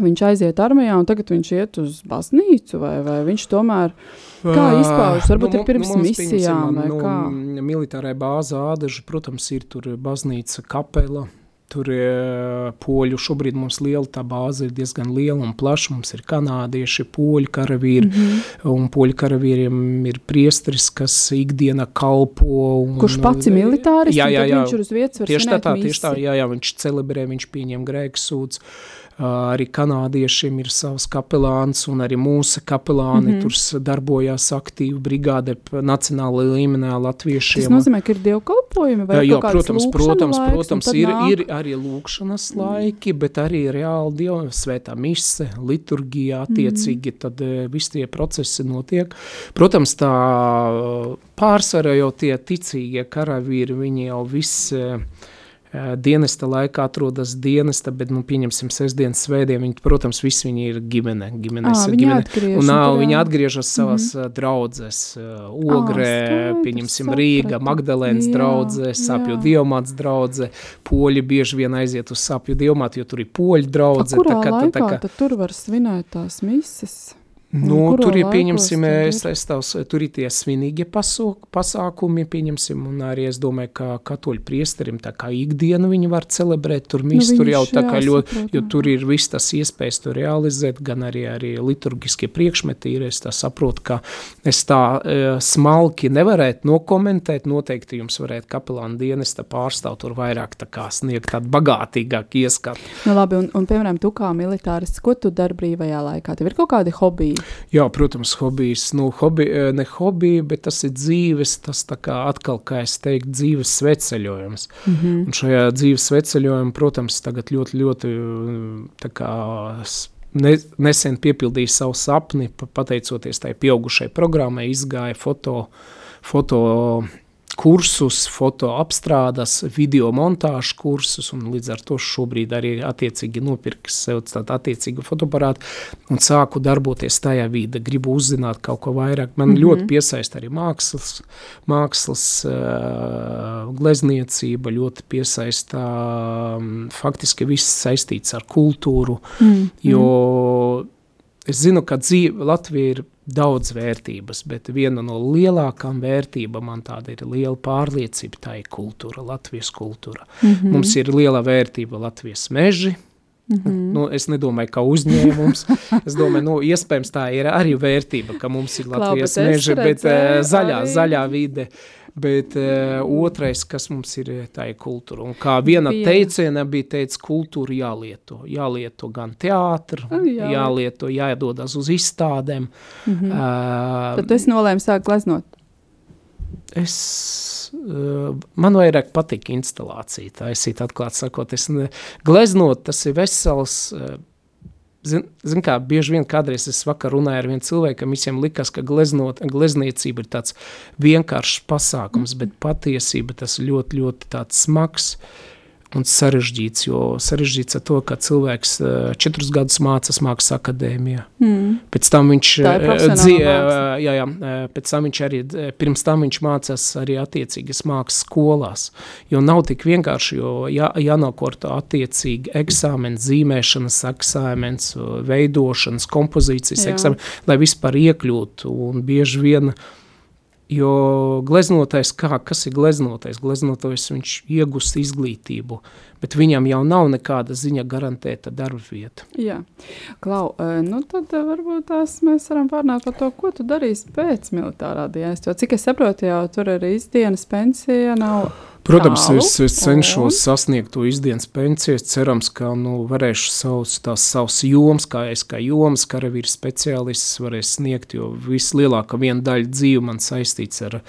viņš aiziet armijā un tagad viņš iet uz baznīcu, vai, vai viņš tomēr, kā izpaužas, varbūt ir pirms mums, misijām, vai nu, kā? Militārai bāze ādaži, protams, ir tur baznīca kapela, tur ir poļu, šobrīd mums liela tā bāze ir diezgan liela un plaša, mums ir kanādieši, poļu karavīri, mm. -hmm. un poļu karavīriem ir priestris, kas ikdiena kalpo. Un, Kurš pats ir militārists, Jā, jā, jā. viņš ir uz vietas, Tieši tā, tā, tieši tā, jā, jā, viņš celebrē, viņš pieņem grēksūdz. Uh, arī kanādiešiem ir savs kapelāns, un arī mūsu kapelāni mm Mhm. -hmm. tur darbojās aktīvi brigāde nacionālā līmenī Tas latviešiem. nozīmē, ka ir dievkalpojumi vai Jā, protams, protams, laiks, protams ir, nāk- ir arī lūkšanas laiki, bet arī reāli dieva svētā mise, liturgija attiecīgi, tad eh, visi tie procesi notiek. Protams, tā eh, pārsvarā jau tie ticīgie karavīri, viņi jau viss, eh, dienesta laikā atrodas dienesta, bet, nu, pieņemsim, sestdienas svētdien, viņi, protams, visi viņi ir ģimene, ģimenes, viņi ģimene. atgriež, Un nā, viņi atgriežas savās mm -hmm. draudzes, Ogrē, skaidrs, pieņemsim, Rīga, sapratu. Magdalēnas Jā, draudze, Sapju jā. dievmāts draudze, poļi bieži vien aiziet uz Sapju dievmātu, jo tur ir poļu A, draudze. kurā tā kā- laikā tā kā- tad tur var svinēt tās mises? Nu, kuro tur ir, pieņemsim, es, es tavs, tur ir tie svinīgie pasok, pasākumi, pieņemsim, un arī es domāju, ka katoļu priesterim tā kā ikdienu viņi var celebrēt, tur mis, tur jau Nu, tā kā ļoti, jo tur ir viss tas iespējas to realizēt, gan arī, arī liturgiskie priekšmeti ir, es tā saprotu, ka es tā e, smalki nevarētu nokomentēt, noteikti jums varētu kapelāna dienesta pārstāv tur vairāk tā kā sniegt tādu bagātīgāku ieskatu. Nu, labi, un, un, piemēram, tu kā militārists, ko tu dari brīvajā laikā? Tev ir kaut kādi hobiji? Jā, protams, hobijs, nu, hobi, eh, ne hobija, bet tas ir dzīves, tas tā kā atkal, kā es teiktu, dzīves sveceļojums. Mm. -hmm. Un šajā dzīves sveceļojumā, protams, tagad ļoti, ļoti tā kā ne, nesen piepildīju savu sapni, pa- pateicoties tai pieaugušai programmai, izgāja foto, foto kursus, foto apstrādes, video montāžu kursus, un līdz ar to šobrīd arī attiecīgi nopirku sev tādu attiecīgu fotoaparātu un sāku darboties tajā vidē, gribu uzzināt kaut ko vairāk. Man mm -hmm. ļoti piesaista arī mākslas, mākslas uh, glezniecība, ļoti piesaista um, faktiski viss saistīts ar kultūru, Mm. jo es zinu, ka dzīve Latvija ir daudz vērtības, bet viena no lielākām vērtībām man tāda ir liela pārliecība, tā ir kultūra, Latvijas kultūra. Mm -hmm. Mums ir liela vērtība Latvijas meži, Mm -hmm. nu, es nedomāju, ka uzņēmums. Es domāju, nu, iespējams, tā ir arī vērtība, ka mums ir Latvijas meži, bet redzēju uh, zaļā, arī- zaļā vide. Bet uh, otrais, kas mums ir, eh, tā ir kultūra. Un kā viena Viena. teiciena bija teica, kultūra jālieto. Jālieto gan teātri, Ah, jā. Jālieto, jādodas uz izstādēm. Mm -hmm. uh, Tad tu esi nolēmis sākt gleznot. Es, uh, man vairāk patīk instalācija, it atklāt sakot, es ne, gleznot, tas ir vesels, uh, zin, zin kā, bieži vien kādreiz es vakar runāju ar vienu cilvēkam, visiem likas, ka gleznot, glezniecība ir tāds vienkāršs pasākums, bet patiesība tas ļoti, ļoti tāds smags, un sarežģīts, jo sarežģīts ar to, ka cilvēks uh, četrus gadus mācās mākslas akadēmijā. Mm. Pēc tam viņš, eh, māksla. eh, jā, jā, eh, pēc tam viņš arī, eh, pirms tam viņš mācās arī attiecīgas mākslas skolās, jo nav tik vienkārši, jo jā, jānokorto attiecīgi eksāmens, zīmēšanas eksāmens, eh, veidošanas, kompozīcijas eksāmens, lai vispār iekļūtu, un bieži vien, jo gleznotais, kā, kas ir gleznotais? Gleznotais, viņš iegūst izglītību, bet viņam jau nav nekāda ziņa garantēta darba vieta. Jā, Klau, eh, nu tad eh, varbūt tās mēs varam pārnāt par to, ko tu darīsi pēc militārā dienesta. Jo, cik es saprotu, jau tur arī izdienas pensija nav. Protams, tālu, es, es cenšos un? sasniegt to izdienas pensiju. Cerams, ka nu, varēšu savus, tās savas jomas, kā es kā jomas karavīrs speciālists, varēšu sniegt, jo vislielākā viena daļa dzīve man saistīts ar,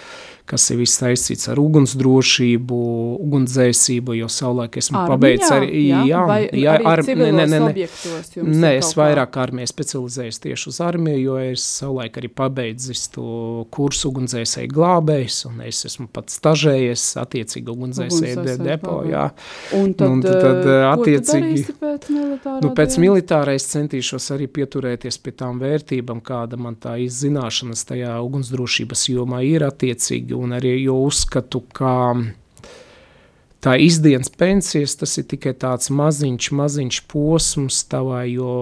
kas ir viss saistīts ar ugunsdrošību, ugunsdzēsību, jo savulaik esmu Armijā, pabeidzis arī, jā? Vai arī ar- civilos objektos jums Nē, es vairāk armijā specializējos tieši uz armiju, jo es savulaik arī pabeidzis to kursu ugunsdzēsēju glābējs, un es esmu pat stažējies attiecīgi ugunsdzēsēju de, depo, jā. Un tad, Un tad, tad, eh, ko tu attiecīgi- pēc militārā Nu, pēc dienesta? militārais centīšos arī pieturēties pie tām vērtībām, kāda man tā izzināšanas tajā ugunsdrošības jomā ir attiecīgi, un arī jo uzskatu, ka tā izdienas pensijas, tas ir tikai tāds maziņš, maziņš posms tavā, jo,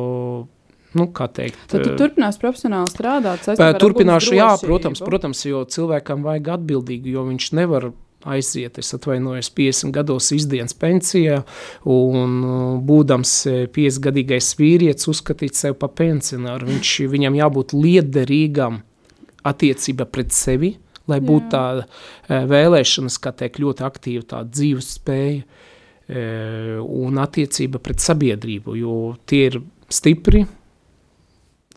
nu, teikt, Tad tu eh, turpinās profesionāli strādāt. Turpināšu, jā, protams, protams, jo cilvēkam vajag atbildīgi, jo viņš nevar aiziet, es atvainojos 50 gados izdienas pensijā, un uh, būdams eh, 50 gadīgais vīrietis uzskatīt sev pa pensionāru, viņš, viņam jābūt liederīgam attiecība pret sevi, lai būtu tāda eh, vēlēšanas, kā teikt, ļoti aktīva tāda dzīves spēja eh, un attiecība pret sabiedrību, jo tie ir stipri,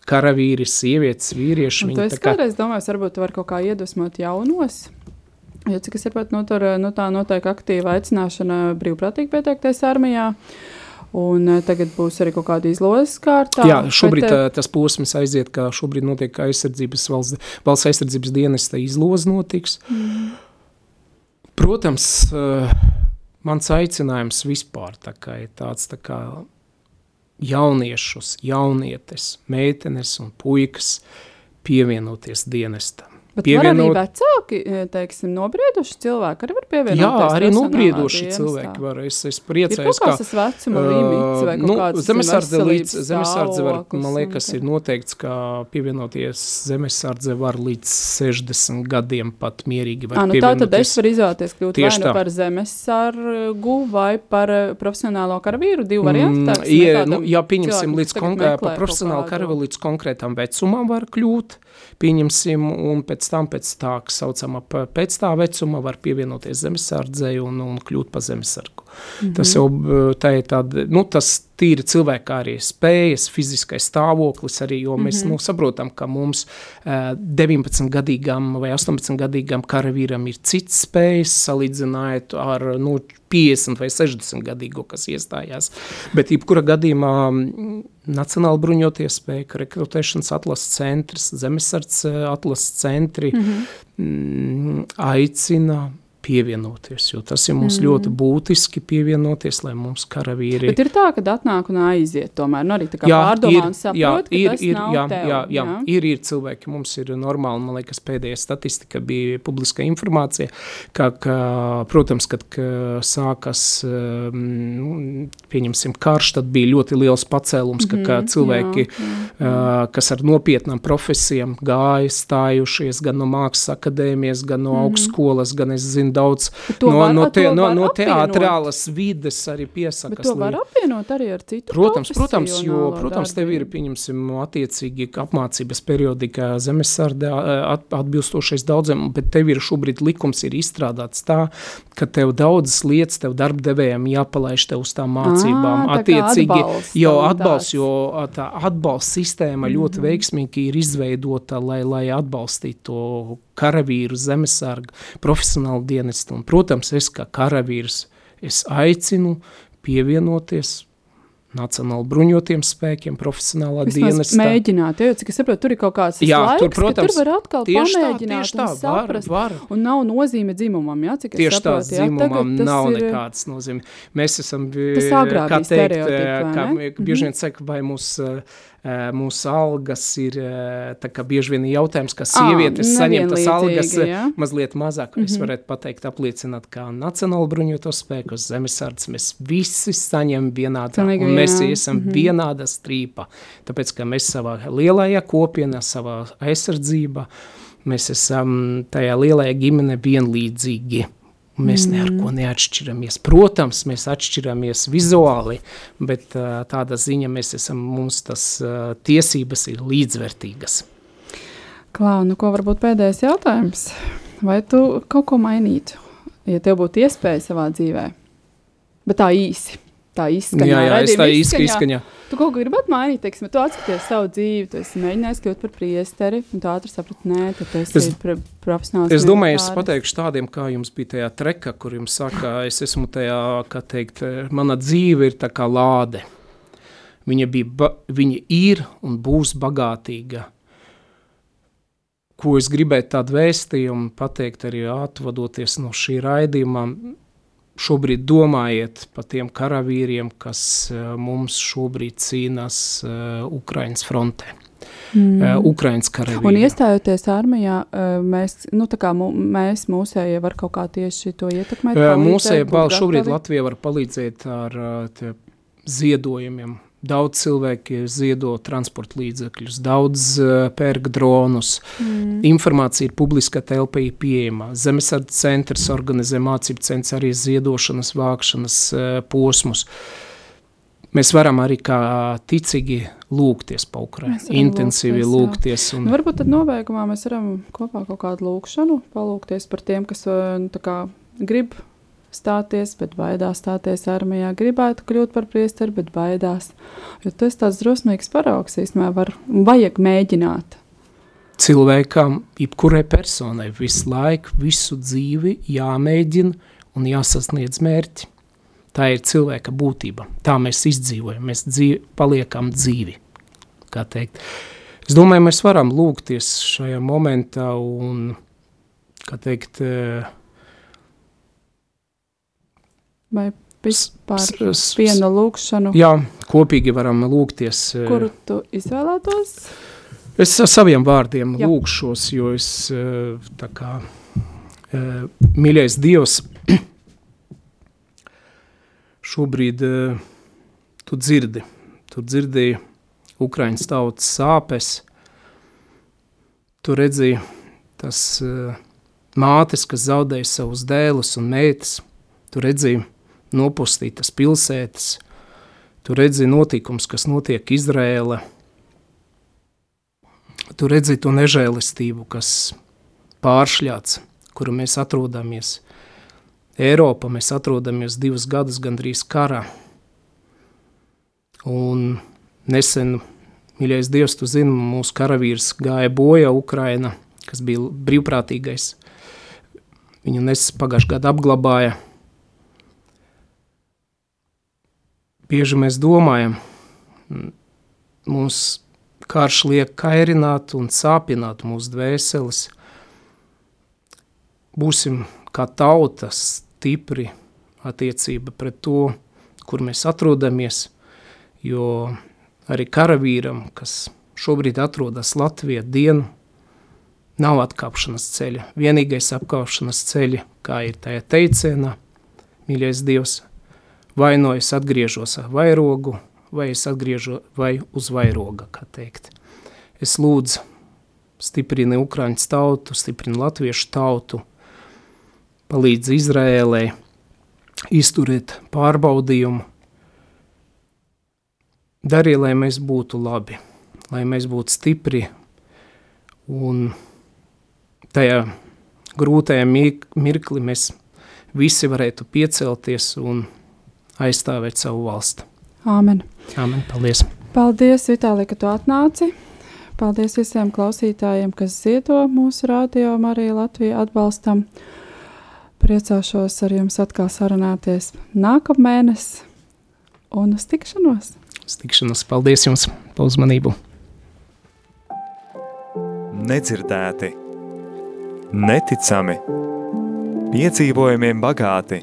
karavīri, sievietes, vīrieši. Un viņi tā esi kā- kādreiz domājis, varbūt tu vari kaut kā iedvesmot jaunos? Jo cik es saprotu, nu, tur nu, tā notiek aktīva aicināšana brīvprātīgi pieteikties armijā. Un uh, tagad būs arī kaut kāda izlozes kārta. Jā, šobrīd bet, tas posms aiziet, ka šobrīd notiek aizsardzības valsts, valsts aizsardzības dienesta izloze notiks. Mm. Protams, eh, mans aicinājums vispār tā kā ir tāds tā kā jauniešus, jaunietes, meitenes un puikas pievienoties dienestam. Bet Pievienot... arī vecāki, e, teiksim, nobrieduši cilvēki arī var pievienoties. Jā, arī nobrieduši cilvēki var. Es, es priecājos, ka tas vecuma limits vai nu, zemesardze līdz, zemesardze var, man liekas, ir noteikts, ka pievienoties zemesardze var līdz 60 gadiem pat mierīgi var à, nu, tā tad es varu izvēlēties kļūt vai nu par zemesargu vai par profesionālo karavīru, divu variantu. Mm, ja, nu, jā, pieņemsim līdz konkrētam, par profesionālu karavīru līdz konkrētam vecumam var kļūt, pieņemsim, un pēc tam, pēc tā saucamā pēc tā vecuma, var pievienoties zemesardzei un, un kļūt par zemesargu. Mm -hmm. Tas jau tā ir tāda, nu, tas tīri cilvēka arī spējas, fiziskais stāvoklis arī, jo mēs mm -hmm. nu, saprotam, ka mums uh, 19 gadīgam vai 18 gadīgam karavīram ir cits spējas salīdzinājot ar nu, 50 vai 60 gadīgo, kas iestājās. Bet jebkura gadījumā Nacionāla bruņotie spēka, rekrutēšanas atlases centrs, zemesardze atlases centri mm -hmm. aicina pievienoties, jo tas ir mums mm. ļoti būtiski pievienoties, lai mums karavīri. Bet ir tā, ka atnāk un aiziet tomēr, nu arī tā kā jā, pārdomā un saprot, jā, ir, ir, jā, tev, jā, jā, jā, ir, ir cilvēki, mums ir normāli, man liekas, pēdējā statistika bija publiska informācija, ka, ka protams, kad ka sākas, um, pieņemsim, karš, tad bija ļoti liels pacēlums, ka, ka cilvēki, jā, jā. Uh, kas ar nopietnām profesijām gāja, stājušies gan no mākslas akadēmijas, gan no -hmm. augstskolas, gan es zinu, daudz no, var, no, te, no, no teātrālas vides arī piesakas. Bet to var apvienot arī ar citu Protams, protams, jo, protams, tev ir, pieņemsim, attiecīgi apmācības periodika zemesardē atbilstošais daudziem, bet tev ir šobrīd likums ir izstrādāts tā, ka tev daudzas lietas tev darbdevējiem jāpalaiž tev uz tām mācībām. À, attiecīgi, atbalsts, jau atbalsts, jo tā atbalsts sistēma mm -hmm. ļoti mhm. veiksmīgi ir izveidota, lai, lai atbalstītu karavīru, zemesargu, profesionālu dienestu. Un, protams, es kā karavīrs, es aicinu pievienoties Nacionāla bruņotiem spēkiem, profesionālā dienestā. Mēģināt, jo, cik es saprotu, tur ir kaut kāds jā, laiks, tur, protams, ka tur var atkal pamēģināt tā, un saprast, var, var. un nav nozīme dzimumam, jā, cik tieši es saprotu. Tieši tā, dzimumam nav ir, nekādas nozīme. Mēs esam, agrāk kā teikt, kā, bieži vien saka, vai mūs uh, mūsu algas ir bieži vien jautājums, ka sievietes à, saņem tas algas ja? mazliet mazāk. Mm -hmm. Es mhm. varētu pateikt, apliecināt, ka Nacionāla bruņoto spēku zemesardzes mēs visi saņem vienādā, Sanīgi, un mēs jā. esam mm -hmm. vienāda strīpa. Tāpēc, ka mēs savā lielajā kopienā, savā aizsardzībā, mēs esam tajā lielajā ģimene vienlīdzīgi. Mēs mm. neko neatšķiramies. Protams, mēs atšķiramies vizuāli, bet tāda ziņa mēs esam, mums tas tiesības ir līdzvērtīgas. Klau, nu ko varbūt pēdējais jautājums? Vai tu kaut ko mainītu, ja tev būtu iespēja savā dzīvē? Bet tā īsi tā izskaņā. Jā, jā es tā īsti izskaņā. Tu kaut ko gribētu mainīt, teiksim, tu atskaties savu dzīvi, tu esi mēģinājis kļūt par priesteri, un tu ātri saprati, nē, tad tu esi es, pr profesionāls. Es domāju, es pateikšu tādiem, kā jums bija tajā treka, kur jums saka, es esmu tajā, kā teikt, mana dzīve ir tā kā lāde. Viņa, bija, viņa ir un būs bagātīga. Ko es gribēju tādu vēstījumu pateikt arī atvadoties no šī raidījuma, šobrīd domājiet par tiem karavīriem, kas uh, mums šobrīd cīnās uh, Ukraiņas frontē. Mm. Uh, Ukraiņas karavīri. Un iestājoties armijā, mēs, nu, kā, mēs mūsējie var kaut kā tieši to ietekmēt? Mūsējie šobrīd Latvija var palīdzēt ar ziedojumiem Daudz cilvēki ziedo transporta līdzekļus, daudz uh, pērk dronus. Mm. Informācija ir publiskā telpā pieejama. Zemesardzes centrs organizē mācību centrs arī ziedošanas, vākšanas uh, posmus. Mēs varam arī kā ticīgi lūgties pa Ukrainu, intensīvi lūgties. lūgties un... nu, varbūt tad nobeigumā mēs varam kopā kaut kādu lūgšanu palūgties par tiem, kas nu, kā, grib stāties, bet baidās stāties armijā. Gribētu kļūt par priesteri, bet baidās. Jo tas tāds drosmīgs paraugs, īstenībā, var, vajag mēģināt. Cilvēkam, jebkurai personai, visu laiku, visu dzīvi jāmēģina un jāsasniedz mērķi. Tā ir cilvēka būtība. Tā mēs izdzīvojam, mēs dzīvi, paliekam dzīvi. Kā teikt. Es domāju, mēs varam lūgties šajā momentā un, kā teikt, uh, Vai vispār vienu lūkšanu, Jā, kopīgi varam lūgties. eh, kuru tu izvēlētos? Es ar saviem vārdiem Jā. Lūgšos, jo es eh, tā kā eh, mīļais Dievs, šobrīd tu dzirdi, tu dzirdi Ukraiņas tautas sāpes, tu redzi tas mātes, kas zaudēja savus dēlus un meitas, tu redzi nopustītas pilsētas, tu redzi notikums, kas notiek Izrēlē, tu redzi to nežēlistību, kas pāršļāts, kuru mēs atrodamies. Eiropā mēs atrodamies divus gadus gandrīz karā. Un nesen, mīļais Dievs, tu zini, mūsu karavīrs gāja bojā Ukraina, kas bija brīvprātīgais. Viņu nes pagājušajā gadā apglabāja. Bieži mēs domājam, m, mums karš liek kairināt un sāpināt mūsu dvēseles. Būsim kā tauta stipri attiecība pret to, kur mēs atrodamies, jo arī karavīram, kas šobrīd atrodas Latvijā dienu, nav atkāpšanas ceļa. Vienīgais apkāpšanas ceļa, kā ir tajā teicienā, mīļais Dievs, vai no es atgriežos ar vairogu, vai es atgriežos vai uz vairoga, kā teikt. Es lūdzu, stiprini Ukraiņas tautu, stiprini latviešu tautu, palīdz Izrēlē izturēt pārbaudījumu. Dari, lai mēs būtu labi, lai mēs būtu stipri un tajā grūtajā mir- mirkli mēs visi varētu piecelties un aizstāvēt savu valsti. Āmen. Amen, paldies! Paldies, Vitālija, ka tu atnāci. Paldies visiem klausītājiem, kas ziedo mūsu radio Mariju Latviju atbalstam. Priecāšos ar jums atkal sarunāties nākamēnes un uz tikšanos! Uz tikšanos, paldies jums par uzmanību! nedzirdēti, neticami, piedzīvojumiem bagāti,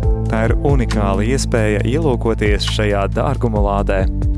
tā ir unikāla iespēja ielūkoties šajā dārguma lādē –